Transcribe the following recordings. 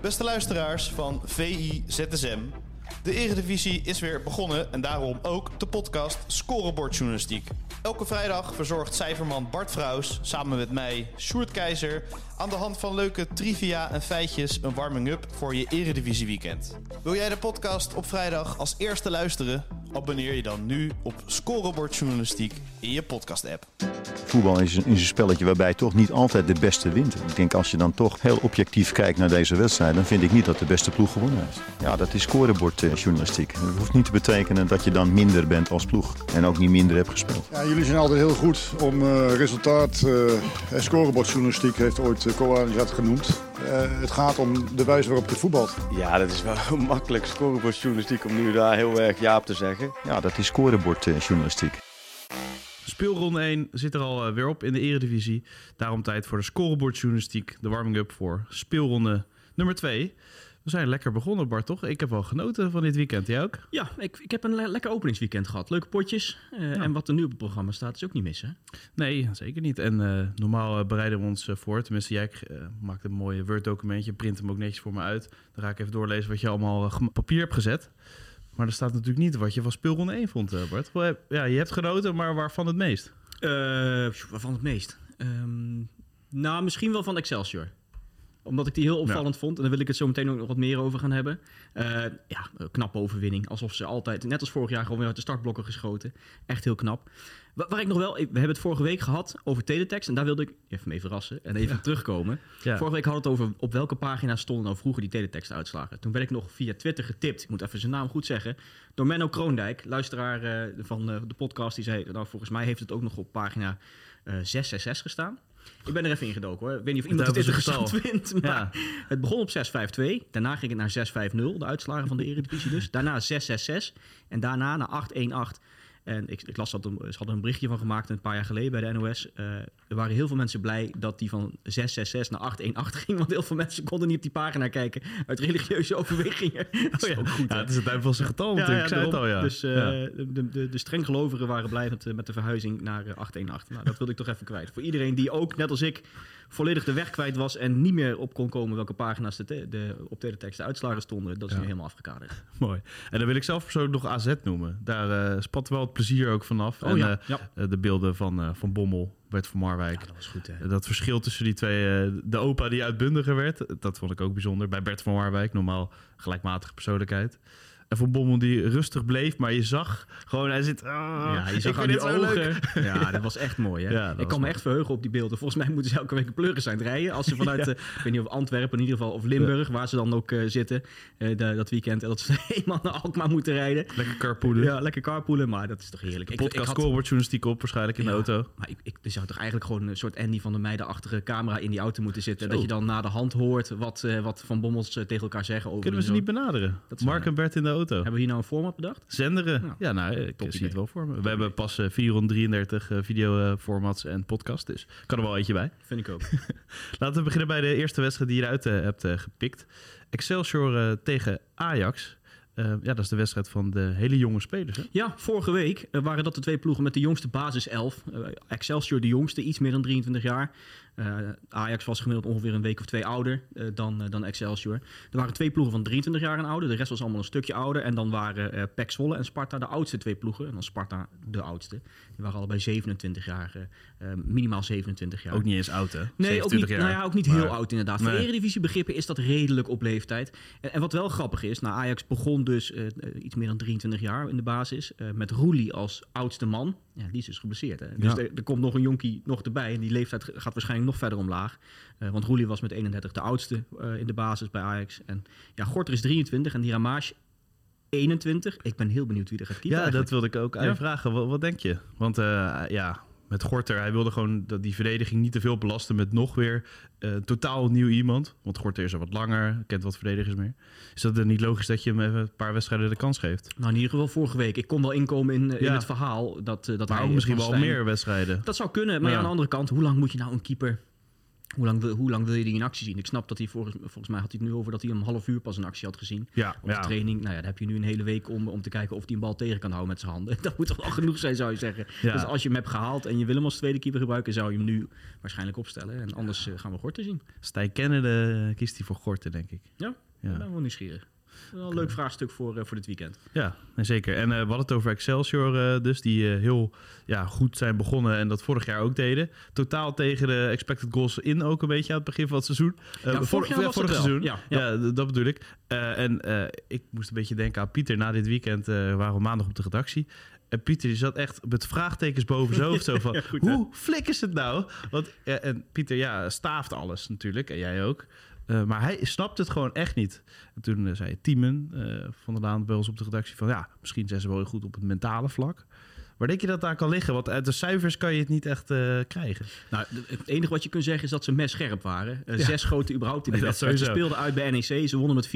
Beste luisteraars van VI ZSM. De Eredivisie is weer begonnen en daarom ook de podcast Scorebordjournalistiek. Elke vrijdag verzorgt cijferman Bart Vrouws samen met mij, Sjoerd Keizer, aan de hand van leuke trivia en feitjes een warming-up voor je Eredivisie weekend. Wil jij de podcast op vrijdag als eerste luisteren? Abonneer je dan nu op Scorebordjournalistiek in je podcast-app. Voetbal is een, is een spelletje waarbij toch niet altijd de beste wint. Ik denk als je dan toch heel objectief kijkt naar deze wedstrijd, dan vind ik niet dat de beste ploeg gewonnen heeft. Ja, dat is scorebordjournalistiek. Dat hoeft niet te betekenen dat je dan minder bent als ploeg en ook niet minder hebt gespeeld. Ja, jullie zijn altijd heel goed om eh, resultaat. eh en scorebordjournalistiek heeft ooit uh, Koanis genoemd. Eh, het gaat om de wijze waarop je voetbalt. Ja, dat is wel makkelijk scorebordjournalistiek om nu daar heel erg ja op te zeggen. Ja, dat is scorebordjournalistiek. Speelronde 1 zit er al eh, weer op in de Eredivisie. Daarom tijd voor de scorebordjournalistiek, de warming-up voor speelronde nummer 2. We zijn lekker begonnen, Bart, toch? Ik heb wel genoten van dit weekend. Jij ook? Ja, ik, ik heb een le- lekker openingsweekend gehad. Leuke potjes. Eh, En wat er nu op het programma staat is ook niet mis, hè? Nee, zeker niet. En eh, normaal eh, bereiden we ons eh, voor. Tenminste, jij eh, maakt een mooi Word-documentje, print hem ook netjes voor me uit. Dan ga ik even doorlezen wat je allemaal eh, op papier hebt gezet. Maar er staat natuurlijk niet wat je van speelronde 1 vond, eh, Bart. Eh, Ja, je hebt genoten, maar waarvan het meest? Eh, waarvan het meest? Ehm, nou, misschien wel van Excelsior. Omdat ik die heel opvallend vond. En daar wil ik het zo meteen ook nog wat meer over gaan hebben. Ja, knappe overwinning. Alsof ze altijd, net als vorig jaar, gewoon weer uit de startblokken geschoten. Echt heel knap. Wa- Waar ik nog wel, we hebben het vorige week gehad over teletext. En daar wilde ik even mee verrassen en even terugkomen. Ja. Vorige week hadden we het over op welke pagina stonden nou vroeger die teletext-uitslagen. Toen werd ik nog via Twitter getipt, ik moet even zijn naam goed zeggen, door Menno Kroondijk, luisteraar eh, van eh, de podcast. Die zei, nou volgens mij heeft het ook nog op pagina eh 666 gestaan. Ik ben er even ingedoken hoor. Ik weet niet of iemand het interessant vindt. Maar Ja. Het begon op 6-5-2. Daarna ging het naar 6-5-0. De uitslagen van de Eredivisie dus. Daarna 6-6-6. En daarna naar 8-1-8. En ik, ik las dat, een- ze hadden een berichtje van gemaakt een paar jaar geleden bij de NOS. Eh, er waren heel veel mensen blij dat die van 666 naar 818 ging. Want heel veel mensen konden niet op die pagina kijken uit religieuze overwegingen. Dat is Oh ja. ook goed, Ja, hè? het is het duivelse getal natuurlijk. ik zei het al, ja. Dus eh, de, de, de, de strenggelovigen waren blij met, eh, met de verhuizing naar eh, 818. Nou, dat wilde ik toch even kwijt. Voor iedereen die ook, net als ik, volledig de weg kwijt was... en niet meer op kon komen welke pagina's de, te- de, op teletext de uitslagen stonden... dat is Ja. nu helemaal afgekaderd. Mooi. En dan wil ik zelf persoonlijk nog AZ noemen. Daar eh, spat wel het plezier ook vanaf. Oh en ja, eh, ja. eh, de beelden van, van Bommel, Bert van Marwijk. dat was goed, hè? Dat verschil tussen die twee, de opa die uitbundiger werd, dat vond ik ook bijzonder. Bij Bert van Marwijk, normaal gelijkmatige persoonlijkheid. En van Bommel die rustig bleef, maar je zag gewoon, hij zit... ah, Ja, je ik zag aan die ogen. Ja, dat was echt mooi. Hè? Ja, ik kan me echt verheugen op die beelden. Volgens mij moeten ze elke week pleuren zijn rijden. Als ze vanuit, eh, ik weet niet of Antwerpen in ieder geval, of Limburg, waar ze dan ook eh, zitten eh, de- dat weekend. En dat ze eenmaal naar Alkmaar moeten rijden. Lekker carpoolen. Ja, lekker carpoolen, maar dat is toch heerlijk. Ik- ik Podcast had- scoreboard journalistiek op, waarschijnlijk in de auto. Maar ik, ik, er zou toch eigenlijk gewoon een soort Andy van der Meijden-achtige camera in die auto moeten zitten. Zo. Dat je dan na de hand hoort wat, wat Van Bommels tegen elkaar zeggen over Kunnen we ze niet benaderen? Dat Mark en Bert in de auto. Hebben we hier nou een format bedacht? Zenderen. Ja. Ja, nou, ik zie idee. het wel voor me. We hebben pas eh, 433 eh, videoformats en podcasts, dus kan er wel eentje bij. Vind ik ook. Laten we beginnen bij de eerste wedstrijd die je eruit eh, hebt eh, gepikt. Excelsior eh, tegen Ajax. Eh, ja, dat is de wedstrijd van de hele jonge spelers. Hè? Ja, vorige week eh, waren dat de twee ploegen met de jongste basiself. Eh, Excelsior de jongste, iets meer dan 23 jaar. Ajax was gemiddeld ongeveer een week of twee ouder dan, dan Excelsior. Er waren twee ploegen van 23 jaar en ouder. De rest was allemaal een stukje ouder. En dan waren eh PEC Zwolle en Sparta de oudste twee ploegen. En dan Sparta de oudste. Die waren allebei 27 jaar, minimaal 27 jaar. Ook niet eens oud, hè? Nee, ook 27 niet, jaar. nou ja, ook niet Maar- heel oud inderdaad. Voor Nee. Eredivisie-begrippen is dat redelijk op leeftijd. En, en wat wel grappig is, nou, Ajax begon dus eh, eh, iets meer dan 23 jaar in de basis. eh, met Roelie als oudste man. Ja, die is dus geblesseerd. Hè? Dus Ja. er, er komt nog een jonkie nog erbij. En die leeftijd gaat waarschijnlijk nog verder omlaag. Want Roelie was met 31 de oudste in de basis bij Ajax. En ja, Gorter is 23 en die Ramage 21. Ik ben heel benieuwd wie er gaat kiezen. Ja, dat wilde ik ook aan je Ja. vragen. Wat, wat denk je? Want ja, met Gorter, hij wilde gewoon dat die verdediging niet te veel belasten met nog weer eh, totaal nieuw iemand. Want Gorter is er wat langer, kent wat verdedigers meer. Is dat dan niet logisch dat je hem even een paar wedstrijden de kans geeft? Nou, in ieder geval vorige week. Ik kon wel inkomen in, eh, in het verhaal dat, eh, dat Maar hij ook misschien wel Stijn- meer wedstrijden. Dat zou kunnen, maar Ja. aan de andere kant, hoe lang moet je nou een keeper Hoe lang, wil, hoe lang wil je die in actie zien? Ik snap dat hij volgens, volgens mij had hij het nu over dat hij een half uur pas in actie had gezien. Ja, Op de training, nou ja, daar heb je nu een hele week om, om te kijken of hij een bal tegen kan houden met zijn handen. Dat moet toch wel genoeg zijn, zou je zeggen. Ja. Dus als je hem hebt gehaald en je wil hem als tweede keeper gebruiken, zou je hem nu waarschijnlijk opstellen. En anders eh, gaan we Gorten zien. Stijn Kennedy eh, kiest hij voor Gorten, denk ik. Ja, Ja. ik ben wel nieuwsgierig. Wel een leuk vraagstuk voor, eh, voor dit weekend. Ja, zeker. En eh, we hadden het over Excelsior eh, dus, die heel ja, goed zijn begonnen en dat vorig jaar ook deden. Totaal tegen de expected goals in ook een beetje aan het begin van het seizoen. Ja, vorig jaar vorig seizoen. Ja, dat bedoel ik. En ik moest een beetje denken aan Pieter. Na dit weekend waren we maandag op de redactie. En Pieter die zat echt met vraagtekens boven zijn hoofd. Zo van, Ja, goed, hè? hoe flik is het nou? Want, en Pieter, ja, staaft alles natuurlijk. En jij ook. Eh, maar hij snapt het gewoon echt niet. En toen eh, zei Tiemen eh, van der Laan bij ons op de redactie van... ja, misschien zijn ze wel heel goed op het mentale vlak. Waar denk je dat aan kan liggen? Want uit de cijfers kan je het niet echt krijgen. Nou, het enige wat je kunt zeggen is dat ze mes scherp waren. Ja. Zes schoten überhaupt in die Dat wedstrijd. Ze speelden uit bij NEC, ze wonnen met 4-3.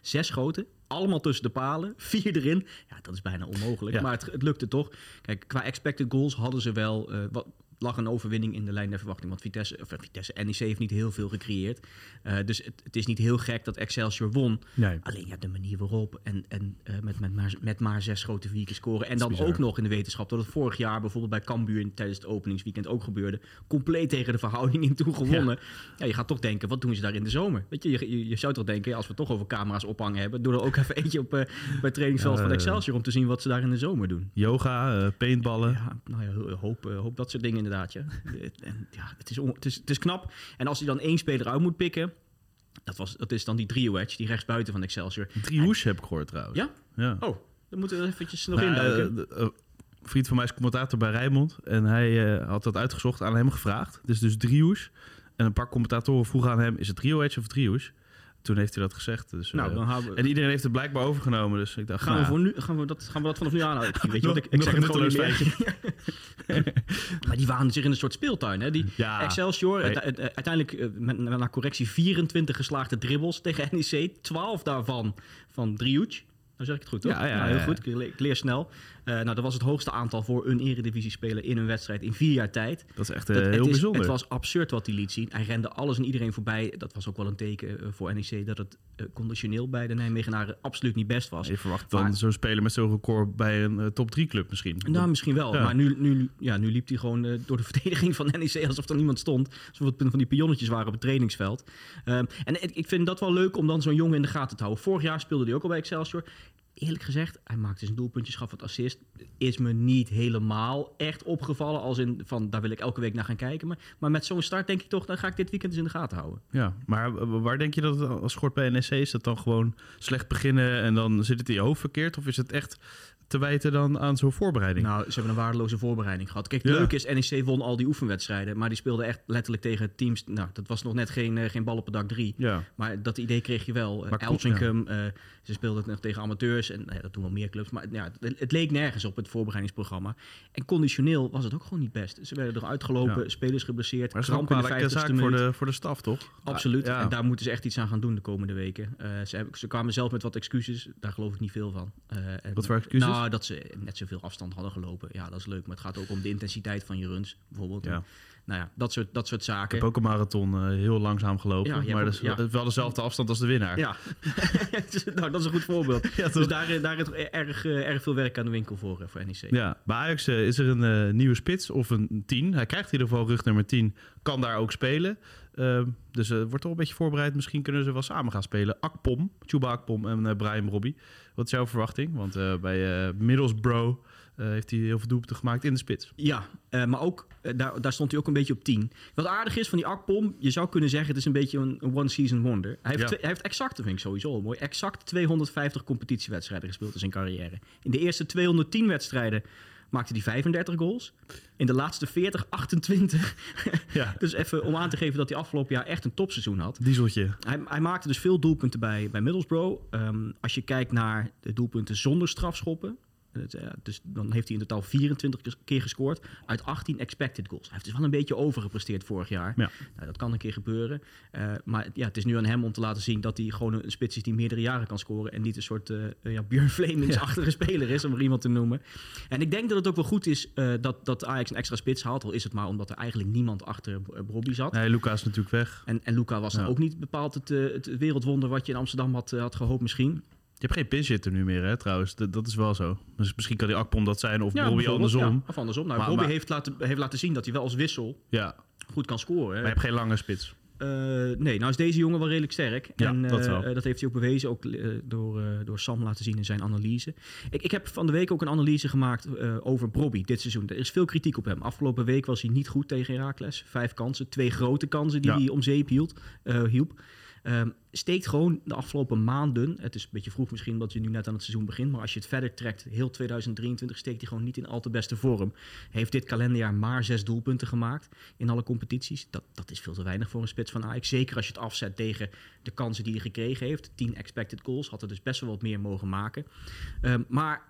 Zes schoten, allemaal tussen de palen. Vier erin. Ja, dat is bijna onmogelijk. Ja. Maar het, het lukte toch. Kijk, qua expected goals hadden ze wel... wat, lag een overwinning in de lijn der verwachting. Want Vitesse, of, eh, Vitesse NEC heeft niet heel veel gecreëerd. Eh, dus het, het is niet heel gek dat Excelsior won. Nee. Alleen ja, de manier waarop en, en eh, met, met, maar, met maar zes grote vier keer scoren. En dan bizar. ook nog in de wetenschap dat het vorig jaar bijvoorbeeld bij Cambuur in- tijdens het openingsweekend ook gebeurde. Compleet tegen de verhouding in toe gewonnen. Ja. je gaat toch denken, wat doen ze daar in de zomer? Weet je, je, zou toch denken, als we toch over camera's ophangen hebben, doe er ook even eentje op bij het trainingsveld van Excelsior om te zien wat ze daar in de zomer doen. Yoga, paintballen. Ja, nou ja, hoop, hoop dat soort dingen inderdaad. Ja. en, ja, het, is on- het, is, het is knap. En als hij dan één speler uit moet pikken, dat, was, dat is dan die trio-edge, die rechtsbuiten van Excelsior. Drie hoes heb ik gehoord trouwens. Ja? Ja. Oh, dan moeten we eventjes nog Nou, induiken. eh, de- eh, vriend van mij is commentator bij Rijnmond. En hij eh, had dat uitgezocht, aan hem gevraagd. Dus dus driehoes. En een paar commentatoren vroegen aan hem, is het trio edge of driehoes? Toen heeft hij dat gezegd. Dus, nou, eh, dan we, en iedereen heeft het blijkbaar overgenomen. Dus ik dacht, gaan, we nou, voor nu, gaan, we dat, gaan we dat vanaf nu aanhouden? Weet je ik, ik zeg het gewoon niet maar die waren zich in een soort speeltuin. Hè? Die Ja. Excelsior, Hey. uite- uiteindelijk eh, met, naar correctie 24 geslaagde dribbles tegen NEC. 12 daarvan van Driehoek. Nou zeg ik het goed, toch? Ja, ja, nou, heel goed. Ik leer snel. Eh, nou, dat was het hoogste aantal voor een eredivisie-speler in een wedstrijd in vier jaar tijd. dat is echt eh, Dat- heel het, is- bijzonder. het was absurd wat hij liet zien. Hij rende alles en iedereen voorbij. Dat was ook wel een teken eh, voor NEC dat het conditioneel bij de Nijmegenaren absoluut niet best was. je verwacht dan zo'n speler met zo'n record bij een top 3 club misschien. Nou, misschien wel. Ja. Maar nu, nu, ja, nu liep hij gewoon door de verdediging van NEC alsof er niemand stond. Alsof het van die pionnetjes waren op het trainingsveld. Ehm, en ik vind dat wel leuk om dan zo'n jongen in de gaten te houden. Vorig jaar speelde hij ook al bij Excelsior. Eerlijk gezegd, hij maakte zijn doelpuntjes, gaf het assist. Is me niet helemaal echt opgevallen. Als in van, daar wil ik elke week naar gaan kijken. Maar, maar met zo'n start denk ik toch, dan ga ik dit weekend eens in de gaten houden. Ja, maar waar denk je dat het als schort bij NEC is? Dat dan gewoon slecht beginnen en dan zit het in je hoofd verkeerd? Of is het echt te wijten dan aan zo'n voorbereiding? Nou, ze hebben een waardeloze voorbereiding gehad. Kijk, het Ja. leuke is, NEC won al die oefenwedstrijden. Maar die speelden echt letterlijk tegen teams... Nou, dat was nog net geen, eh, geen bal op het dak 3. ja. Maar dat idee kreeg je wel. Maar Maar Elsinkum, eh, ze speelden het nog tegen amateurs. En nou ja, dat doen wel meer clubs. Maar ja, het, het leek nergens op het voorbereidingsprogramma. En conditioneel was het ook gewoon niet best. Ze werden eruit gelopen, Ja. spelers geblesseerd. Maar kramp in de zaak 50ste voor de, voor de staf, toch? Absoluut. Ja. En daar moeten ze echt iets aan gaan doen de komende weken. Eh, ze, ze kwamen zelf met wat excuses. Daar geloof ik niet veel van. En- Wat voor excuses? Nou, dat ze net zoveel afstand hadden gelopen. Ja, dat is leuk. Maar het gaat ook om de intensiteit van je runs, bijvoorbeeld. Ja. En, nou ja, dat soort, dat soort Ik zaken. heb ook een marathon eh, heel langzaam gelopen. Ja, maar dat is ja. wel dezelfde afstand als de winnaar. Ja, nou, dat is een goed voorbeeld. Ja, dus daar, daar is erg, eh, erg veel werk aan de winkel voor, eh, voor NEC. Ja, bij Ajax is er een nieuwe spits of een 10. Hij krijgt in ieder geval rug nummer 10. Kan daar ook spelen. Ehm, dus wordt toch een beetje voorbereid. Misschien kunnen ze wel samen gaan spelen. Akpom, Chuba Akpom en Brian Robbie. Wat is jouw verwachting? Want bij Middlesbrough eh, heeft hij heel veel doelpunten gemaakt in de spits. Ja, eh, maar ook, eh, daar, daar stond hij ook een beetje op 10. Wat aardig is van die Akpom, je zou kunnen zeggen... het is een beetje een, een one-season wonder. Hij heeft, Ja. hij heeft exact, dat vind ik sowieso al mooi... exact 250 competitiewedstrijden gespeeld in zijn carrière. In de eerste 210 wedstrijden maakte hij 35 goals. In de laatste 40, 28. Ja, dus even om aan te geven dat hij afgelopen jaar echt een topseizoen had. dieseltje. Hij, hij maakte dus veel doelpunten bij, bij Middlesbrough. Ehm, als je kijkt naar de doelpunten zonder strafschoppen... Eh, dus dan heeft hij in totaal 24 kes- keer gescoord uit 18 expected goals. Hij heeft dus wel een beetje overgepresteerd vorig jaar. Ja. Nou, dat kan een keer gebeuren. Eh, maar ja, het is nu aan hem om te laten zien dat hij gewoon een spits is die meerdere jaren kan scoren. En niet een soort uh, ja, Björn Flemings-achtige speler is, om er iemand te noemen. En ik denk dat het ook wel goed is uh, dat, dat Ajax een extra spits haalt. Al is het maar omdat er eigenlijk niemand achter Bobby zat. Nee, Luca is natuurlijk weg. En, en Luca was ja. ook niet bepaald het, het, wereldwonder wat je in Amsterdam had, had gehoopt misschien. Je hebt geen pinchitter nu meer, hè, trouwens. Dat, dat is wel zo. Dus misschien kan die Akpom dat zijn of ja, Bobby andersom. Ja, of andersom. Nou, maar, maar, heeft, laten, heeft laten zien dat hij wel als wissel ja. goed kan scoren. Maar je hebt geen lange spits. Uh, nee, nou is deze jongen wel redelijk sterk. Ja, en dat, uh, dat heeft hij ook bewezen, ook door, door Sam laten zien in zijn analyse. Ik, ik heb van de week ook een analyse gemaakt over Bobby dit seizoen. Er is veel kritiek op hem. Afgelopen week was hij niet goed tegen Heracles. Vijf kansen, twee grote kansen die ja. hij om zeep hield, hielp. Um, steekt gewoon de afgelopen maanden, het is een beetje vroeg misschien omdat je nu net aan het seizoen begint, maar als je het verder trekt, heel 2023 steekt hij gewoon niet in al te beste vorm. Heeft dit kalenderjaar maar zes doelpunten gemaakt in alle competities. Dat, dat is veel te weinig voor een spits van Ajax. Zeker als je het afzet tegen de kansen die hij gekregen heeft. 10 expected goals, had er dus best wel wat meer mogen maken. Um, maar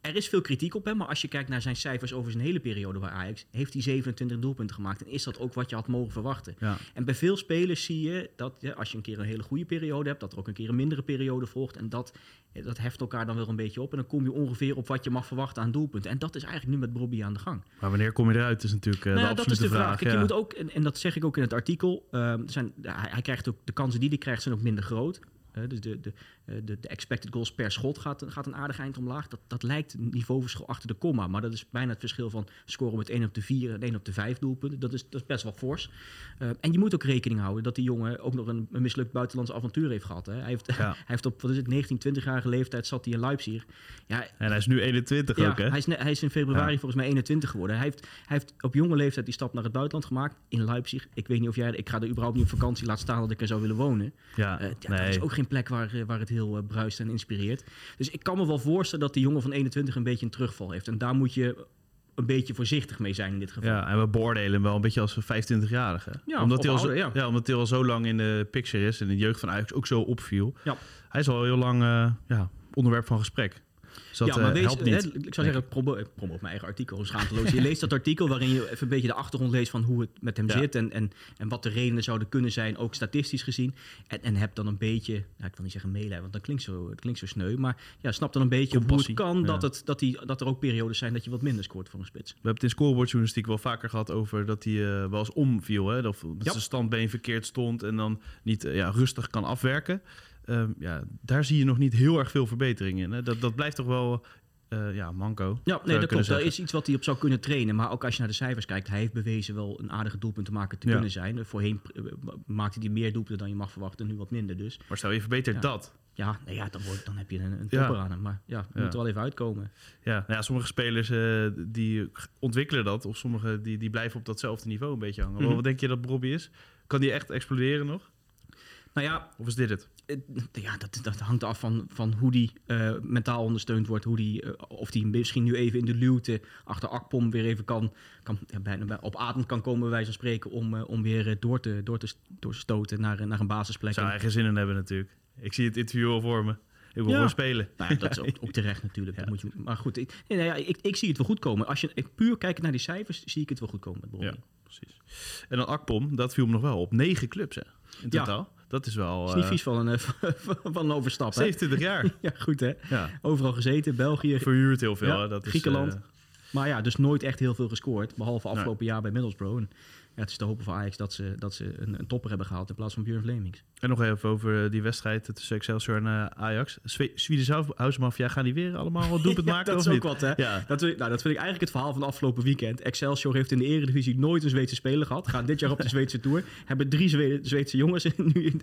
er is veel kritiek op hem, maar als je kijkt naar zijn cijfers over zijn hele periode bij Ajax, heeft hij 27 doelpunten gemaakt. En is dat ook wat je had mogen verwachten? Ja. En bij veel spelers zie je dat ja, als je een keer een hele goede periode hebt, dat er ook een keer een mindere periode volgt. En dat, dat heft elkaar dan wel een beetje op. En dan kom je ongeveer op wat je mag verwachten aan doelpunten. En dat is eigenlijk nu met Bobby aan de gang. Maar wanneer kom je eruit, is natuurlijk uh, nou de ja, dat is de vraag. vraag. Kijk, ja. je moet ook, en, en, dat zeg ik ook in het artikel, um, zijn, hij, hij, krijgt ook, de kansen die hij krijgt zijn ook minder groot. Dus de, de, de, de, expected goals per schot gaat, gaat een aardig eind omlaag. Dat, dat lijkt een niveauverschil achter de komma. Maar dat is bijna het verschil van scoren met 1 op de 4 en 1 op de 5 doelpunten. Dat is, dat is best wel fors. Uh, en je moet ook rekening houden dat die jongen ook nog een, een mislukt buitenlands avontuur heeft gehad. Hè. Hij, heeft, ja. hij heeft op wat is het, 19, 20-jarige leeftijd zat hij in Leipzig. Ja, en hij is nu 21 ja, ook, hè? Hij is, hij is in februari ja. volgens mij 21 geworden. Hij heeft, hij heeft op jonge leeftijd die stap naar het buitenland gemaakt in Leipzig. Ik weet niet of jij... Ik ga er überhaupt niet op vakantie laat staan dat ik er zou willen wonen. Ja, uh, nee. Dat is ook geen plek waar, waar het heel uh, bruist en inspireert. Dus ik kan me wel voorstellen dat die jongen van 21 een beetje een terugval heeft. En daar moet je een beetje voorzichtig mee zijn in dit geval. Ja, en we beoordelen hem wel een beetje als een 25-jarige. Ja, omdat, hij al zo, ja. ja, omdat hij al zo lang in de picture is en de jeugd van Ajax ook zo opviel. Ja. Hij is al heel lang uh, ja, onderwerp van gesprek. Dus dat, ja, maar uh, wees, niet. Hè, ik zou zeggen, promo, promo op mijn eigen artikel, schaamteloos. Je leest dat artikel waarin je even een beetje de achtergrond leest van hoe het met hem Ja. zit en, en, en wat de redenen zouden kunnen zijn, ook statistisch gezien. En, en heb dan een beetje, nou, ik wil niet zeggen meelijden, want dat klinkt zo, het klinkt zo sneu, maar ja, snap dan een beetje hoe het kan dat, het, dat, die, dat er ook periodes zijn dat je wat minder scoort voor een spits. We hebben het in scorebordjournalistiek wel vaker gehad over dat hij uh, wel eens omviel. Hè? Dat, dat Ja. zijn standbeen verkeerd stond en dan niet uh, ja, rustig kan afwerken. Um, ja, daar zie je nog niet heel erg veel verbetering in. Hè? Dat, dat blijft toch wel uh, ja, manco. Ja, nee, dat klopt. zeggen. is iets wat hij op zou kunnen trainen. Maar ook als je naar de cijfers kijkt, hij heeft bewezen wel een aardige doelpunt te maken te Ja. kunnen zijn. Voorheen eh, maakte hij meer doelpunten dan je mag verwachten, nu wat minder dus. Maar stel je verbetert Ja. dat. Ja, nou ja dan, wordt, dan heb je een, een Ja. topper aan hem. Maar ja, moet er wel even uitkomen. Ja, nou ja, sommige spelers eh, die ontwikkelen dat. Of sommige die, die blijven op datzelfde niveau een beetje hangen. Mhm. Wat denk je dat Bobby is? Kan die echt exploderen nog? Nou ja, Of is dit het? Eh, ja dat, dat hangt af van, van hoe die eh, mentaal ondersteund wordt. Hoe die, eh, of die misschien nu even in de luwte achter Akpom weer even kan, kan ja, bijna bij- op adem kan komen, bij wijze van spreken, om, om weer door, te, door, te, door te stoten naar, naar een basisplek. Zou En- hij geen zin in hebben natuurlijk. Ik zie het interview al voor me. Ik wil Ja. gewoon spelen. Nou ja, dat is ook, ook terecht natuurlijk. Dat Ja. moet je, maar goed, ik, nou ja, ik, ik zie het wel goed komen. Als je ik, puur kijkt naar die cijfers, zie ik het wel goed komen met. Ja, precies. En dan Akpom, dat viel me nog wel op. Negen clubs hè, in totaal. Dat is wel... is niet eh, vies van een, van een overstap. Hè? 27 jaar. Ja, goed hè. ja. Overal gezeten, België. Verhuurd heel veel. Ja, hè. Dat is, Griekenland. eh, Maar ja, dus nooit echt heel veel gescoord. Behalve afgelopen jaar bij Middlesbrough. En ja, het is te hopen voor Ajax dat ze, dat ze een, een topper hebben gehaald in plaats van Björn Flemings. en nog even over eh, die wedstrijd tussen Excelsior en eh, Ajax. Zwe- Swedish House Mafia, gaan die weer allemaal wat doelpunt Ja, maken dat of is niet? ook wat hè. Ja. Dat, nou, dat vind ik eigenlijk het verhaal van afgelopen weekend. Excelsior heeft in de Eredivisie nooit een Zweedse speler gehad. Gaan dit jaar op de Zweedse Tour. Hebben drie Zwe- Zweedse jongens nu in,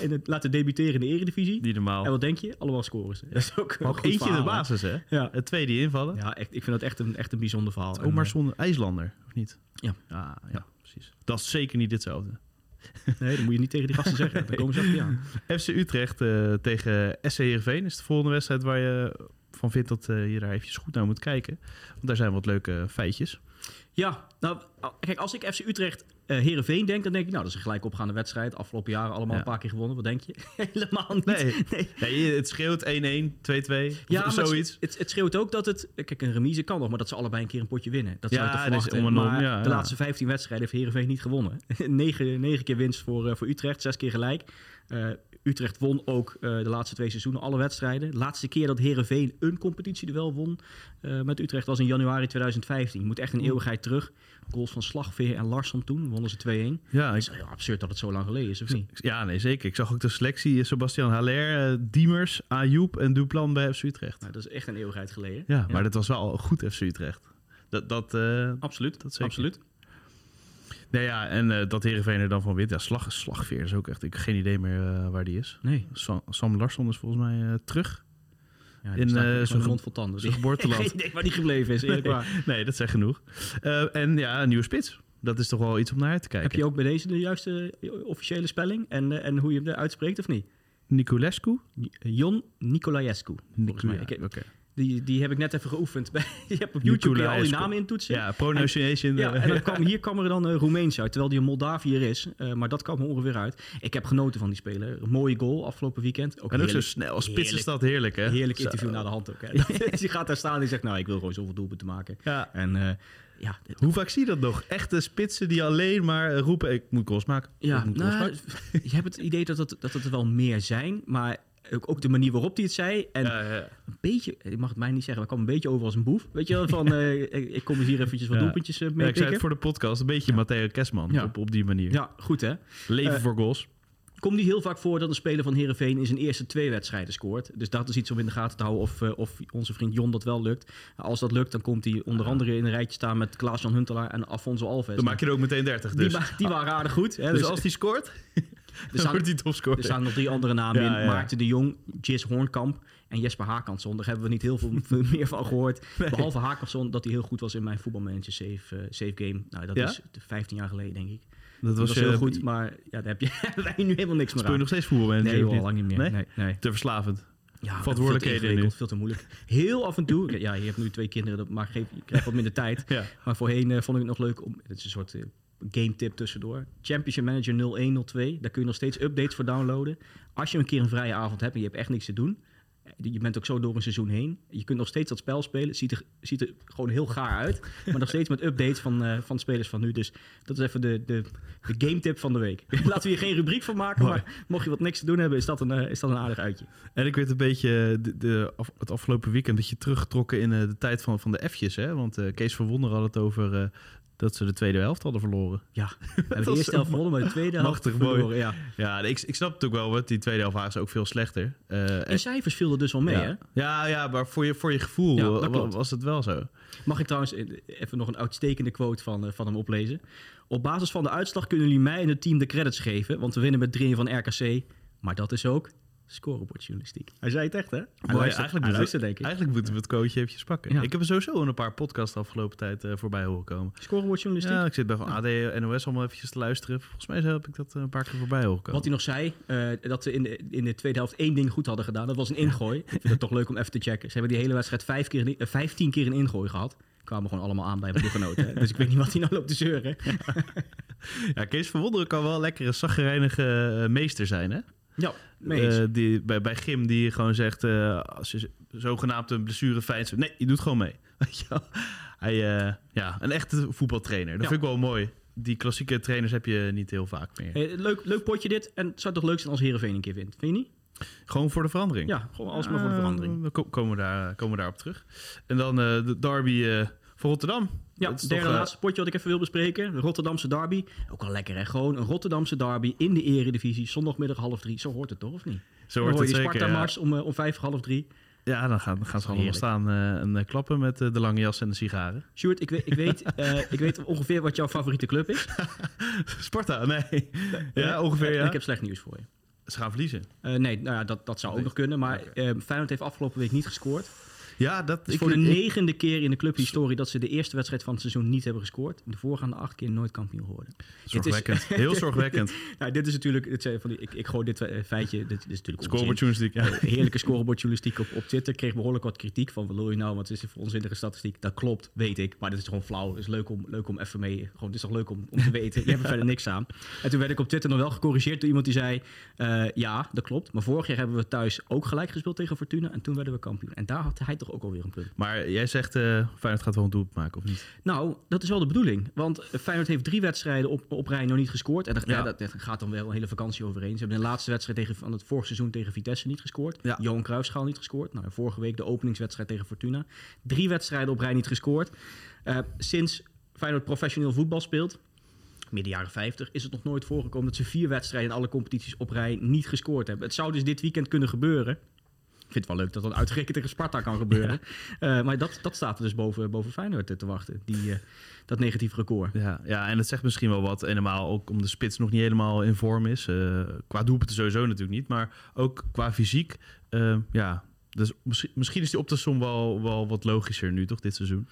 in het, laten debuteren in de Eredivisie. Niet normaal. En wat denk je? Allemaal scoren ze. Dat is ook, eentje in de verhaal, basis, hè? Ja, Het twee die invallen. ja echt, ik vind dat echt een, echt een bijzonder verhaal. Ook maar En, zonder IJslander, of niet? Ja. Ah, ja, precies. Dat is zeker niet hetzelfde. nee, dat moet je niet tegen die gasten zeggen. Dan komen ze achter aan. FC Utrecht eh, tegen SC Heerenveen is de volgende wedstrijd waar je van vindt dat eh, je daar eventjes goed naar moet kijken. Want daar zijn wat leuke feitjes. Ja, nou, kijk, als ik FC Utrecht uh, Heerenveen denk, dan denk ik, nou, dat is een gelijk opgaande wedstrijd. Afgelopen jaren allemaal Ja. een paar keer gewonnen. Wat denk je? Helemaal niet. Nee. nee. Nee, het scheelt 1-1, 2-2, Ja, zoiets. Het, het, het schreeuwt ook dat het... Kijk, een remise kan nog, maar dat ze allebei een keer een potje winnen. Dat zou Ja, je toch maar ja, de laatste 15 wedstrijden heeft Heerenveen niet gewonnen. negen, negen keer winst voor, eh, voor Utrecht, zes keer gelijk. Eh, Utrecht won ook eh, de laatste twee seizoenen alle wedstrijden. De laatste keer dat Heerenveen een competitieduel won eh, met Utrecht was in januari 2015. Je moet echt een eeuwigheid terug. Goals van Slagveer en Larsson toen, wonnen ze 2-1. Ja, is absurd dat het zo lang geleden is, of niet? ja, nee, zeker. Ik zag ook de selectie. Sebastian Haller, eh, Diemers, Ayoub en Duplan bij FC Utrecht. Nou, dat is echt een eeuwigheid geleden. Ja, maar dat was wel goed FC Utrecht. Dat, dat, eh, Absoluut, Dat zeker. absoluut. nee, ja, en eh, dat Heerenveen er dan van wint. Ja, slag, Slagveer is ook echt... Ik heb geen idee meer eh, waar die is. Nee. Sam, Sam Larsson is volgens mij eh, terug. Ja, In, uh, zijn mond vol tanden. zijn geboorteland. Geen idee waar die gebleven is, eerlijk waar. Nee, dat zijn genoeg. Eh, en ja, een nieuwe spits. Dat is toch wel iets om naar uit te kijken. Heb je ook bij deze de juiste eh, officiële spelling en, en hoe je hem uitspreekt of niet? Niculescu? Jon Nicolaescu, volgens mij. Ik- Oké. Die, die heb ik net even geoefend. Bij- je hebt op YouTube kun je al die namen intoetsen. Ja, pronunciation. Ja, eh, en dan kwam, hier kwam er dan eh, Roemeens uit, terwijl die een Moldaviër is. Eh, maar dat kwam er ongeveer uit. Ik heb genoten van die speler. Een mooie goal afgelopen weekend. Ook en ook zo snel. Spits is heerlijk- dat heerlijk, hè? Heerlijk interview na de hand ook. Hè. die gaat daar staan en zegt, nou, ik wil gewoon zoveel doelpunten maken. Ja. En eh, ja, Hoe vaak zie je dat nog? Echte spitsen die alleen maar eh, roepen... Ik moet goals maken. Ja, ik moet goals nou, maken. je hebt het idee dat het, dat het er wel meer zijn, maar ook, ook de manier waarop hij het zei. En Ja, ja, ja. een beetje, ik mag het mij niet zeggen, maar ik kwam een beetje over als een boef. Weet je wel, van eh, ik, kom hier eventjes wat Ja. doelpuntjes Ja, mee ik zei het voor de podcast. Een beetje Matteo Kesman. Op, op die manier. Ja, goed hè. Leven Eh, voor goals. Komt niet heel vaak voor dat een speler van Herenveen in zijn eerste twee wedstrijden scoort. Dus dat is iets om in de gaten te houden of, eh, of onze vriend Jon dat wel lukt. Als dat lukt, dan komt hij onder andere in een rijtje staan met Klaas-Jan Huntelaar en Afonso Alves. Dan maak je er ook meteen 30 dus. die, die waren aardig goed. Hè? dus, Dus, als die scoort, er, staan, wordt hij topscorer. er staan nog drie andere namen Ja, in. ja. Maarten de Jong, Jis Hoornkamp en Jesper Haakansson. Daar hebben we niet heel veel meer van gehoord. Behalve Haakansson, dat hij heel goed was in mijn voetbalmanager save, eh, save game. Nou, dat Ja? is 15 jaar geleden, denk ik. dat Dat was, heel goed, maar ja, daar heb je, wij nu helemaal niks meer Speel je aan. nog steeds voetbalmanager? Nee, niet? lang niet meer. Nee? Nee, nee. Te verslavend. Ja, Verantwoordelijkheden veel te. Veel te moeilijk. Heel af en toe. Ja, je hebt nu twee kinderen, dat- maar geef, je krijgt wat minder tijd. Ja. Maar voorheen eh, vond ik het nog leuk om... Het is een soort eh, game tip tussendoor. Championship Manager 0102. Daar kun je nog steeds updates voor downloaden. Als je een keer een vrije avond hebt en je hebt echt niks te doen... eh, Je bent ook zo door een seizoen heen. Je kunt nog steeds dat spel spelen. Het ziet er, ziet er gewoon heel gaar uit. Maar nog steeds met updates van, eh, van spelers van nu. Dus dat is even de, de, de game tip van de week. Laten we hier geen rubriek van maken. Mooi. Maar mocht je wat niks te doen hebben, is dat een, eh, is dat een aardig uitje. En ik werd een beetje de, de, af- het afgelopen weekend een beetje teruggetrokken in de tijd van, van de F'jes. Hè? Want Kees van Wonder had het over dat ze de tweede helft hadden verloren. Ja, hebben was de eerste helft gewonnen, maar de tweede helft machtig verloren. mooi. Ja. Ja, ik, ik snap het ook wel, want die tweede helft waren ze ook veel slechter. Eh, In cijfers viel er dus wel mee, hè? ja. Ja, ja, maar voor je, voor je gevoel Ja, dat was het wel zo. Mag ik trouwens eh, even nog een uitstekende quote van, eh, van hem oplezen? Op basis van de uitslag kunnen jullie mij en het team de credits geven, want we winnen met 3 van RKC. Maar dat is ook scorebordjournalistiek. Hij zei het echt, hè? Hij Mooi, luistert, eigenlijk, hij moeten denk ik. eigenlijk moeten we het coachje eventjes pakken. Ja. Ik heb er sowieso in een paar podcasts de afgelopen tijd eh, voorbij horen komen. Scorebordjournalistiek. Ja, ik zit bij van AD NOS allemaal eventjes te luisteren. Volgens mij heb ik dat eh, een paar keer voorbij horen komen. Wat hij nog zei, eh, dat ze in de, in de tweede helft één ding goed hadden gedaan. Dat was een ingooi. Ik vind het toch leuk om even te checken. Ze hebben die hele wedstrijd vijf keer, in- 15 keer een ingooi gehad. Kwamen gewoon allemaal aan bij mijn ploeggenoten. hè. Dus ik weet niet wat hij nou loopt te zeuren. Ja, Kees van Wonderen kan wel lekker een zaggerijnige eh, meester zijn, hè? Ja. Eh, die, bij, bij Gim die gewoon zegt, eh, als je zogenaamd een blessure vindt, nee, je doet gewoon mee. Hij, eh, ja, een echte voetbaltrainer. Dat Ja. vind ik wel mooi. Die klassieke trainers heb je niet heel vaak meer. Hey, leuk, leuk potje dit. En het zou toch leuk zijn als Heerenveen een keer wint? Vind je niet? Gewoon voor de verandering. Ja, gewoon alsmaar voor de verandering. Dan ko- komen we, daar, komen we daarop terug. En dan de derby voor Rotterdam. Ja, is derde toch, eh, laatste potje wat ik even wil bespreken. De Rotterdamse derby. Ook wel lekker hè. Gewoon een Rotterdamse derby in de eredivisie. Zondagmiddag half drie. Zo hoort het toch, of niet? Zo Dan wordt hoor het zeker. Ja. Sparta-mars om, eh, om vijf half drie. Ja, dan gaan, gaan ze allemaal staan eh, en klappen met de lange jas en de sigaren. Sjoerd, ik weet, ik, weet, ik weet ongeveer wat jouw favoriete club is. Sparta, nee. ja, ongeveer ja. ik heb slecht nieuws voor je. Ze gaan verliezen. Nee, nou ja, dat, dat zou ook nog kunnen. Maar eh, Feyenoord heeft afgelopen week niet gescoord. Ja, dat ik, voor de ik- negende keer in de clubhistorie dat ze de eerste wedstrijd van het seizoen niet hebben gescoord. De voorgaande acht keer nooit kampioen geworden. Zorgwekkend. Heel zorgwekkend. Nou, dit is natuurlijk, dit zijn van die, ik, ik gooi dit eh, feitje, dit, is natuurlijk Scoreboard onzin. journalistiek. Ja. Eh, Heerlijke scorebordjournalistiek op, op Twitter. Kreeg behoorlijk wat kritiek van, wat wil je nou, want het is een onzinnige statistiek. Dat klopt, weet ik, maar dit is gewoon flauw. Het is leuk om, leuk om even mee, gewoon, het is toch leuk om, om te weten. Je hebt er verder niks aan. En toen werd ik op Twitter nog wel gecorrigeerd door iemand die zei, eh, ja, dat klopt. Maar vorig jaar hebben we thuis ook gelijk gespeeld tegen Fortuna en toen werden we kampioen. En daar had hij toch ook alweer een punt. Maar jij zegt, eh Feyenoord gaat wel een doelpunt maken, of niet? Nou, dat is wel de bedoeling. Want Feyenoord heeft drie wedstrijden op, op rij nog niet gescoord. En dat, ja. Ja. dat, dat gaat dan wel een hele vakantie overheen. Ze hebben de laatste wedstrijd tegen, van het vorig seizoen tegen Vitesse niet gescoord. Ja. Johan Cruijffschaal niet gescoord. Nou, vorige week de openingswedstrijd tegen Fortuna. Drie wedstrijden op rij niet gescoord. Eh, sinds Feyenoord professioneel voetbal speelt, midden jaren 50, is het nog nooit voorgekomen dat ze vier wedstrijden in alle competities op rij niet gescoord hebben. Het zou dus dit weekend kunnen gebeuren. Ik vind het wel leuk dat dat uitgerekend tegen Sparta kan gebeuren. Eh, maar dat, dat staat er dus boven, boven Feyenoord eh, te wachten. Die, eh, dat negatief record. Ja, ja, en het zegt misschien wel wat. En normaal ook om de spits nog niet helemaal in vorm is. Eh, qua doelpunten sowieso natuurlijk niet. Maar ook qua fysiek. ja, dus misschien, misschien is die op de som wel, wel wat logischer nu, toch, dit seizoen?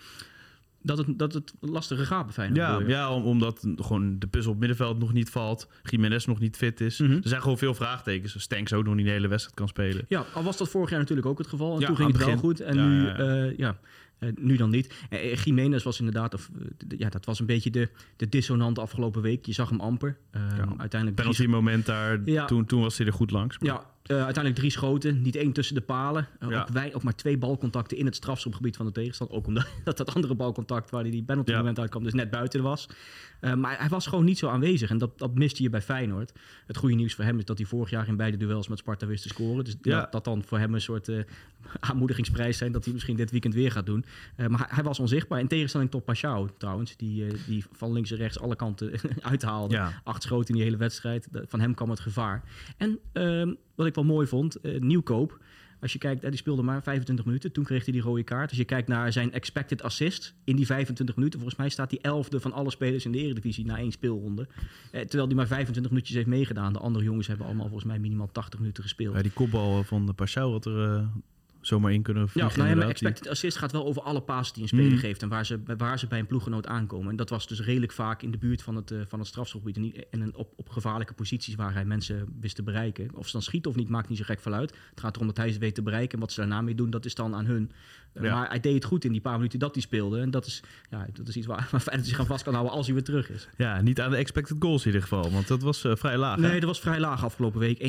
Dat het, dat het lastiger gaat bij Feyenoord. Ja, ja om- omdat gewoon de puzzel op middenveld nog niet valt. Jiménez nog niet fit is. Mhm. Er zijn gewoon veel vraagtekens. Stanks ook nog niet de hele wedstrijd kan spelen. Ja, al was dat vorig jaar natuurlijk ook het geval. En Ja, toen ging het het wel goed. En Ja, nu, ja, ja. eh, ja, eh, nu dan niet. Eh, Jiménez was inderdaad, of, ja, dat was een beetje de, de dissonant afgelopen week. Je zag hem amper. Eh, uiteindelijk Penalty moment daar, toen, toen was hij er goed langs. Maar- ja, eh, uiteindelijk drie schoten. Niet één tussen de palen. Eh, Ja. ook, wij, ook maar twee balcontacten in het strafschopgebied van de tegenstander. Ook omdat dat, dat andere balcontact waar hij die penalty Ja. moment uitkwam, dus net buiten was. Eh, maar hij was gewoon niet zo aanwezig. En dat, dat miste je bij Feyenoord. Het goede nieuws voor hem is dat hij vorig jaar in beide duels met Sparta wist te scoren. Dus Ja. dat, dat dan voor hem een soort aanmoedigingsprijs zijn... dat hij misschien dit weekend weer gaat doen. Maar hij, hij was onzichtbaar. In tegenstelling tot Pashao trouwens. Die, die van links en rechts alle kanten uithaalde. Acht schoten in die hele wedstrijd. Van hem kwam het gevaar. En ehm, wat ik wel mooi vond, eh, Nieuwkoop. Als je kijkt, eh, die speelde maar 25 minuten. Toen kreeg hij die rode kaart. Als je kijkt naar zijn expected assist in die 25 minuten. Volgens mij staat hij elfde van alle spelers in de eredivisie na één speelronde. Eh, terwijl hij maar 25 minuutjes heeft meegedaan. De andere jongens hebben allemaal volgens mij minimaal 80 minuten gespeeld. Ja, die kopbal van de Pashao had er zomaar in kunnen Ja, vliegen. nou ja, maar inderdaad. Die- expected assist gaat wel over alle passes die een speler Mm. geeft en waar ze, waar ze bij een ploeggenoot aankomen. En dat was dus redelijk vaak in de buurt van het, eh, van het strafschopgebied en, niet, en op, op gevaarlijke posities waar hij mensen wist te bereiken. Of ze dan schieten of niet, maakt niet zo gek veel uit. Het gaat erom dat hij ze weet te bereiken en wat ze daarna mee doen, dat is dan aan hun. Ja. Maar hij deed het goed in die paar minuten dat hij speelde. En dat is, ja, dat is iets waar, waar Feyenoord zich aan vast kan houden als hij weer terug is. Ja, niet aan de expected goals in ieder geval. Want dat was eh, vrij laag. hè? Nee, dat was vrij laag afgelopen week. 1,35.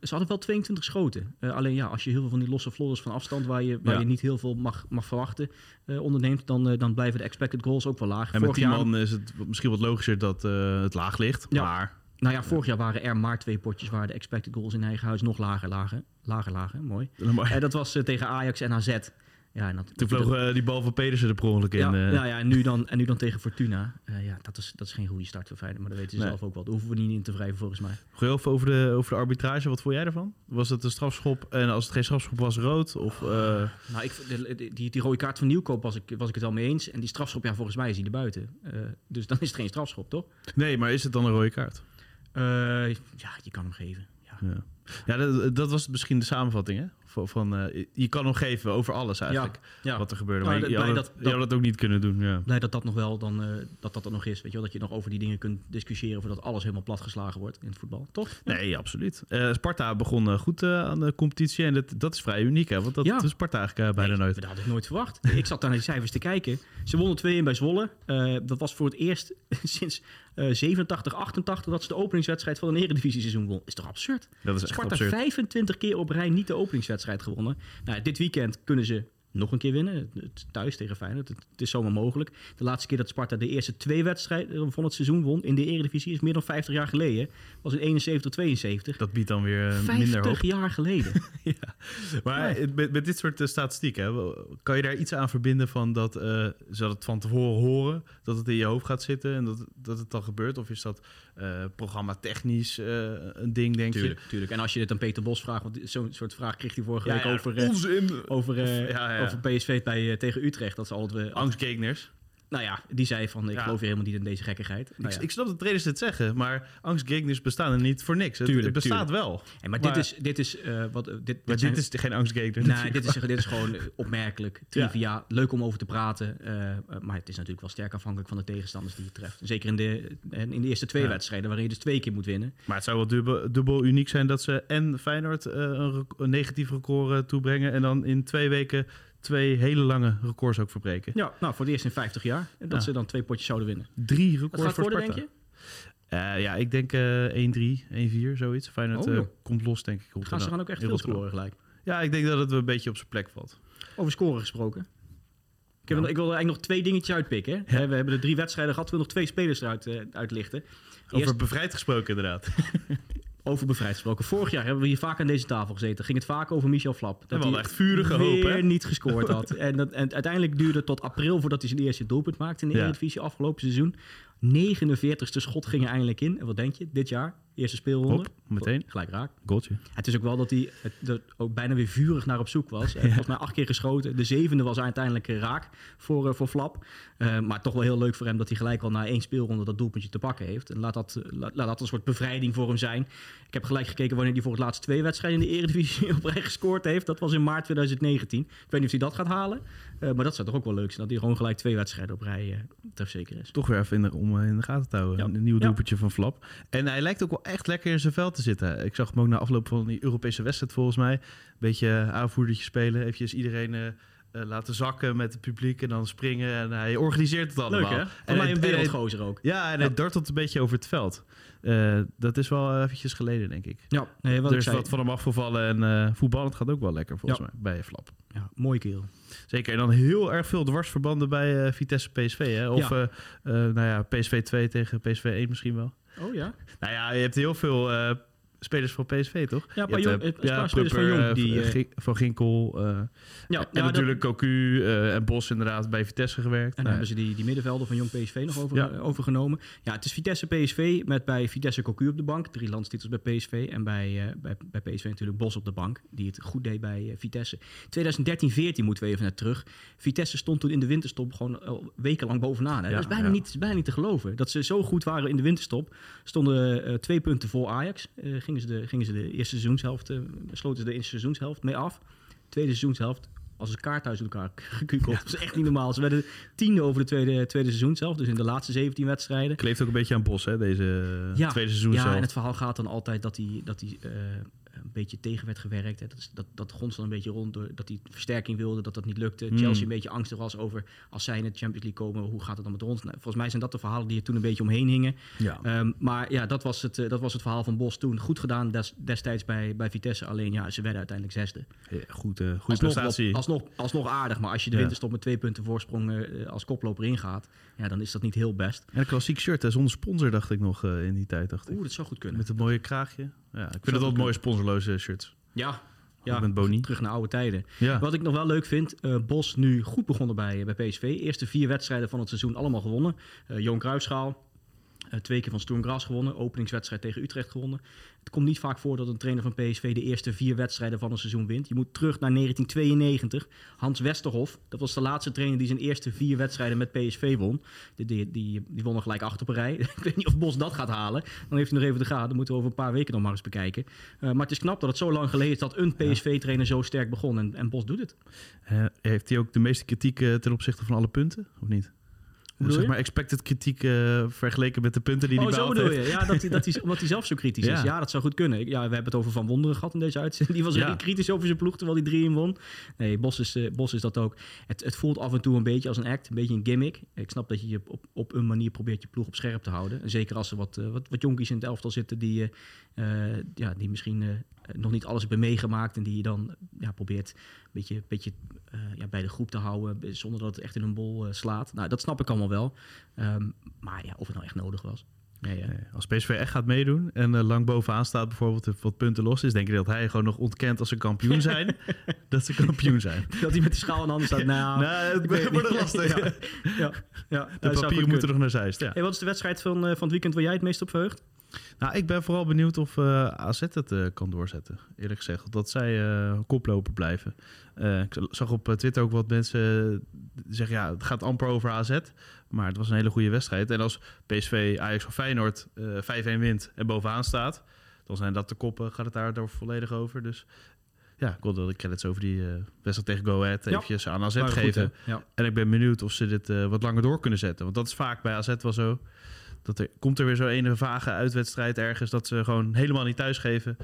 Ze hadden wel 22 schoten. Eh, alleen ja, als je heel veel van die losse flodders van afstand... waar je, waar Ja. je niet heel veel mag, mag verwachten eh, onderneemt... Dan, dan blijven de expected goals ook wel laag. En met Vorig 10 jaar, man is het misschien wat logischer dat het laag ligt. Ja. Maar nou ja, vorig jaar waren er maar twee potjes... waar de expected goals in eigen huis nog lager lagen. Lager lagen, mooi. En dat was eh, tegen Ajax en AZ. Ja, en dat, toen vloog eh, die bal van Pedersen er per ongeluk in. ja, eh. ja, ja, en, nu dan, en nu dan tegen Fortuna. Eh, ja, dat is, dat is geen goede start voor Feyenoord. Maar dat weten ze Nee. zelf ook wel. Daar hoeven we niet in te wrijven volgens mij. Even over de, over de arbitrage. Wat vond jij ervan? Was het een strafschop en als het geen strafschop was, rood? Of, eh, Nou, ik, de- de- die, die rode kaart van Nieuwkoop was ik, was ik het wel mee eens. En die strafschop, ja, volgens mij is hij er buiten. Eh, dus dan is het geen strafschop, toch? Nee, maar is het dan een rode kaart? Eh, ja, je kan hem geven. Ja. Ja, ja dat, dat was misschien de samenvatting, hè? Van, eh, je kan nog geven over alles eigenlijk, ja. wat er gebeurde. Nou, Maar je, blij had dat- het, je dat- had het ook niet kunnen doen, ja. Blij dat dat nog wel dan, eh, dat dat er nog is. Weet je wel, dat je nog over die dingen kunt discussiëren voordat alles helemaal platgeslagen wordt in het voetbal. Toch? Nee, absoluut. Eh, Sparta begon goed aan de competitie en dat, dat is vrij uniek, hè? Want dat Ja. is Sparta eigenlijk bijna Nee, nooit. Dat had ik nooit verwacht. ik zat daar naar die cijfers te kijken. Ze wonnen 2-1 bij Zwolle. Dat was voor het eerst sinds eh 87, 88 dat ze de openingswedstrijd van een eredivisie-seizoen won. Is toch absurd? Dat is echt Sparta absurd. 25 keer op rij niet de openingswedstrijd gewonnen. Nou, dit weekend kunnen ze nog een keer winnen. Het- het- Thuis tegen Feyenoord. Het, het is zomaar mogelijk. De laatste keer dat Sparta de eerste twee wedstrijden van het seizoen won in de Eredivisie is meer dan 50 jaar geleden. Was in 71, 72. Dat biedt dan weer eh, minder hoop. 50 jaar geleden. Maar eh, met, met dit soort eh, statistieken, kan je daar iets aan verbinden van dat eh, ze dat van tevoren horen, dat het in je hoofd gaat zitten en dat, dat het dan gebeurt? Of is dat eh, programma technisch eh, een ding, denk tuurlijk, tuurlijk. En als je dit aan Peter Bos vraagt, want zo'n soort vraag kreeg hij vorige week Ja, ja, over, eh, onzin. over, eh, Ja, ja. over PSV bij, eh, tegen Utrecht. Dat ze altijd... we Angstgegners. Nou ja, die zei van, ik Ja. geloof hier helemaal niet in deze gekkigheid. Nou ik, ja. ik snap dat trainers dit zeggen, maar angstgegners bestaan er niet voor niks. Het, Tuurlijk, het bestaat tuurlijk. wel. Hey, maar, maar- dit is, dit is eh, wat... eh, dit, Maar zijn- dit is geen angstgegner. Nee, dit is, dit is gewoon opmerkelijk, trivia, leuk om over te praten. maar het is natuurlijk wel sterk afhankelijk van de tegenstanders die je treft. Zeker in de, en in de eerste twee Ja. wedstrijden, waarin je dus twee keer moet winnen. Maar het zou wel dubbel, dubbel uniek zijn dat ze en Feyenoord eh, een, een negatief record toebrengen... en dan in twee weken twee hele lange records ook verbreken. Ja, nou, voor het eerst in 50 jaar. En dat Ja. ze dan twee potjes zouden winnen. Drie records gaat voor worden, Sparta. denk je? Eh, ja, ik denk eh 1-3, 1-4, zoiets. Feyenoord Oh, eh, komt los, denk ik. Gaan ze gaan ook echt veel scoren gelijk. Ja, ik denk dat het een beetje op zijn plek valt. Over scoren gesproken. Ik, heb, Nou. ik wil er eigenlijk nog twee dingetjes uitpikken. Hè? Ja. We hebben de drie wedstrijden gehad. We willen nog twee spelers eruit eh, uitlichten. Over bevrijd gesproken, inderdaad. over bevrijd gesproken. Vorig jaar hebben we hier vaak aan deze tafel gezeten. Ging het vaak over Michel Flap. hadden hij echt vurige hoop, hè? niet gescoord had. en, dat, en uiteindelijk duurde het tot april voordat hij zijn eerste doelpunt maakte in de Ja. Eredivisie afgelopen seizoen. 49ste schot ging er eindelijk in. En wat denk je? Dit jaar, eerste speelronde. Hop, meteen. Gelijk raak. Goaltje. Het is ook wel dat hij er ook bijna weer vurig naar op zoek was. Hij heeft Volgens mij acht keer geschoten. De zevende was uiteindelijk eh, raak voor, eh, voor Flap. Eh, maar toch wel heel leuk voor hem dat hij gelijk al na één speelronde dat doelpuntje te pakken heeft. En laat dat, laat, laat dat een soort bevrijding voor hem zijn. Ik heb gelijk gekeken wanneer hij voor het laatst twee wedstrijden in de Eredivisie op rij gescoord heeft. Dat was in maart 2019. Ik weet niet of hij dat gaat halen. Maar dat zou toch ook wel leuk zijn. Dat hij gewoon gelijk twee wedstrijden op rij eh trefzeker is. Toch weer even in de, om in de gaten te houden. Ja. Een nieuw Ja. doelpuntje van Flap. En hij lijkt ook wel echt lekker in zijn veld te zitten. Ik zag hem ook na afloop van die Europese wedstrijd volgens mij. Een beetje eh, aanvoerdertje spelen. Eventjes iedereen eh, eh, laten zakken met het publiek en dan springen. En hij organiseert het allemaal. Leuk hè? En mij hij- een wereldgozer ook. Ja, en hij dartelt een beetje over het veld. Dat is wel eventjes geleden, denk ik. Ja, nee, wat er is wat van hem afgevallen en eh voetballend gaat ook wel lekker volgens mij bij Flap. Ja, mooie kerel. Zeker. En dan heel erg veel dwarsverbanden bij Vitesse PSV. Hè? Of Ja. nou ja, PSV 2 tegen PSV 1 misschien wel. Oh ja? Nou ja, je hebt heel veel eh, spelers van PSV, toch? Ja, Je maar hebt, Jong, eh, paar spelers van Jong. Die, van eh, Gin- van Ginkel. eh, ja, en ja, dat- natuurlijk Cocu eh, en Bos inderdaad bij Vitesse gewerkt. En dan Nou, hebben ze die, die middenvelder van Jong PSV nog over, Ja. overgenomen. Ja, het is Vitesse PSV met bij Vitesse Cocu op de bank. Drie landstitels bij PSV. En bij, eh, bij, bij PSV natuurlijk Bos op de bank. Die het goed deed bij Vitesse. 2013-14 moeten we even naar terug. Vitesse stond toen in de winterstop gewoon wekenlang bovenaan. Hè? Ja, dat is bijna, ja. niet, is bijna niet te geloven. Dat ze zo goed waren in de winterstop. Stonden twee punten voor Ajax. Gingen, ze de, gingen ze de eerste seizoenshelft, eh, sloten ze de eerste seizoenshelft mee af. Tweede seizoenshelft als een kaart uit elkaar gekukeld. Dat is echt niet normaal. Ze werden tiende over de tweede, tweede seizoen zelf. Dus in de laatste 17 wedstrijden. Kleeft ook een beetje aan Bos, hè, deze tweede seizoen ja zelf. en het verhaal gaat dan altijd dat hij, dat hij eh, een beetje tegen werd gewerkt. Hè. Dat, is, dat, dat een beetje rond. Door, dat hij versterking wilde, dat dat niet lukte. Hmm. Chelsea een beetje angstig was over als zij in de Champions League komen, hoe gaat het dan met ons? Nou, volgens mij zijn dat de verhalen die er toen een beetje omheen hingen. Ja. Ehm, maar ja, dat was, het, eh, dat was het verhaal van Bos toen. Goed gedaan des- destijds bij, bij Vitesse. Alleen ja, ze werden uiteindelijk zesde. Ja, goed, eh goede Alsnog, prestatie. alsnog, alsnog aardig, maar als je de Ja. winterstop met twee punten voorsprong eh, als koploper ingaat, ja, dan is dat niet heel best. En een klassiek shirt, hè, zonder sponsor dacht ik nog in die tijd. Dacht ik. Oeh, dat zou goed kunnen. Met het mooie kraagje. Ja, ik vind het wel mooie sponsorloze shirts. Ja, Ja, met Boni. terug naar oude tijden. Ja. Wat ik nog wel leuk vind, eh, Bos nu goed begonnen bij, bij PSV. Eerste vier wedstrijden van het seizoen allemaal gewonnen. Cruijffschaal, eh, twee keer van Sturm gewonnen. Openingswedstrijd tegen Utrecht gewonnen. Het komt niet vaak voor dat een trainer van PSV de eerste vier wedstrijden van een seizoen wint. Je moet terug naar 1992. Hans Westerhof, dat was de laatste trainer die zijn eerste vier wedstrijden met PSV won. Die, die, die, die won er gelijk acht op een rij. Ik weet niet of Bos dat gaat halen. Dan heeft hij nog even de gaten. Dat moeten we over een paar weken nog maar eens bekijken. Eh, maar het is knap dat het zo lang geleden is dat een PSV-trainer zo sterk begon. En, en Bos doet het. Eh, heeft hij ook de meeste kritiek eh, ten opzichte van alle punten? Of niet? Zeg maar expected kritiek eh, vergeleken met de punten die oh, hij zo behaald bedoel heeft. je? Ja, dat dat hij, omdat hij zelf zo kritisch Ja. is. Ja, dat zou goed kunnen. Ja, we hebben het over Van Wonderen gehad in deze uitzending. Die was Ja. heel kritisch over zijn ploeg, terwijl hij drie in won. Nee, Bos is, eh, Bos is dat ook. Het, het voelt af en toe een beetje als een act, een beetje een gimmick. Ik snap dat je je op, op een manier probeert je ploeg op scherp te houden. En Zeker als er wat, eh, wat, wat jonkies in het elftal zitten die, ja, die misschien nog niet alles hebben meegemaakt. En die je dan ja, probeert een beetje, beetje eh, ja, bij de groep te houden, zonder dat het echt in een bol eh, slaat. Nou, dat snap ik allemaal wel. Ehm, maar ja, of het nou echt nodig was. Nee, eh, Nee, als PSV echt gaat meedoen en eh, lang bovenaan staat bijvoorbeeld en wat punten los is, denk je dat hij gewoon nog ontkent als ze kampioen zijn, dat ze kampioen zijn. Dat hij met de schaal in de handen staat. Nou, nou, het wordt lastig. Ja, ja, ja, De papieren moeten nog naar Zeist. Ja. Hey, wat is de wedstrijd van, eh, van het weekend waar jij het meest op verheugt? Nou, ik ben vooral benieuwd of eh, AZ het eh, kan doorzetten. Eerlijk gezegd, dat zij eh, koploper blijven. Ik zag op Twitter ook wat mensen zeggen... ja, het gaat amper over AZ. Maar het was een hele goede wedstrijd. En als PSV, Ajax of Feyenoord eh 5-1 wint en bovenaan staat... dan zijn dat de koppen, gaat het daar volledig over. Dus ja, ik wilde de credits over die wedstrijd tegen Go Ahead Ja. eventjes aan AZ goed, geven. ja. En ik ben benieuwd of ze dit wat langer door kunnen zetten. Want dat is vaak bij AZ wel zo. Dat er, komt er weer zo'n ene vage uitwedstrijd ergens... dat ze gewoon helemaal niet thuisgeven.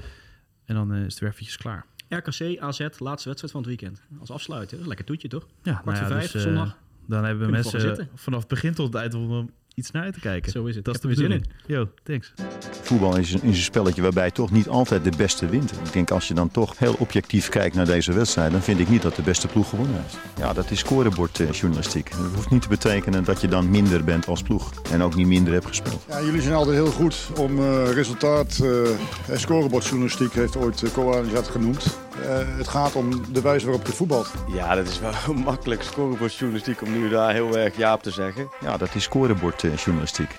En dan eh, is het weer eventjes klaar. RKC, AZ, laatste wedstrijd van het weekend. Als afsluiter. Lekker toetje, toch? Ja, Kwart voor vijf, eh, zondag. Dan hebben we mensen vanaf het begin tot het eind iets naar uit te kijken. Zo is het. Dat is de er weer zin bedoeling. Yo, thanks. Voetbal is een, is een spelletje waarbij toch niet altijd de beste wint. Ik denk als je dan toch heel objectief kijkt naar deze wedstrijd, dan vind ik niet dat de beste ploeg gewonnen heeft. Ja, dat is scorebordjournalistiek. Dat hoeft niet te betekenen dat je dan minder bent als ploeg en ook niet minder hebt gespeeld. Ja, jullie zijn altijd heel goed om eh, resultaat eh, en scorebordjournalistiek heeft ooit uh, Koan dat genoemd. Eh, het gaat om de wijze waarop je voetbalt. Ja, dat is wel makkelijk scorebordjournalistiek om nu daar heel erg ja op te zeggen. Ja, dat is scorebordjournalistiek.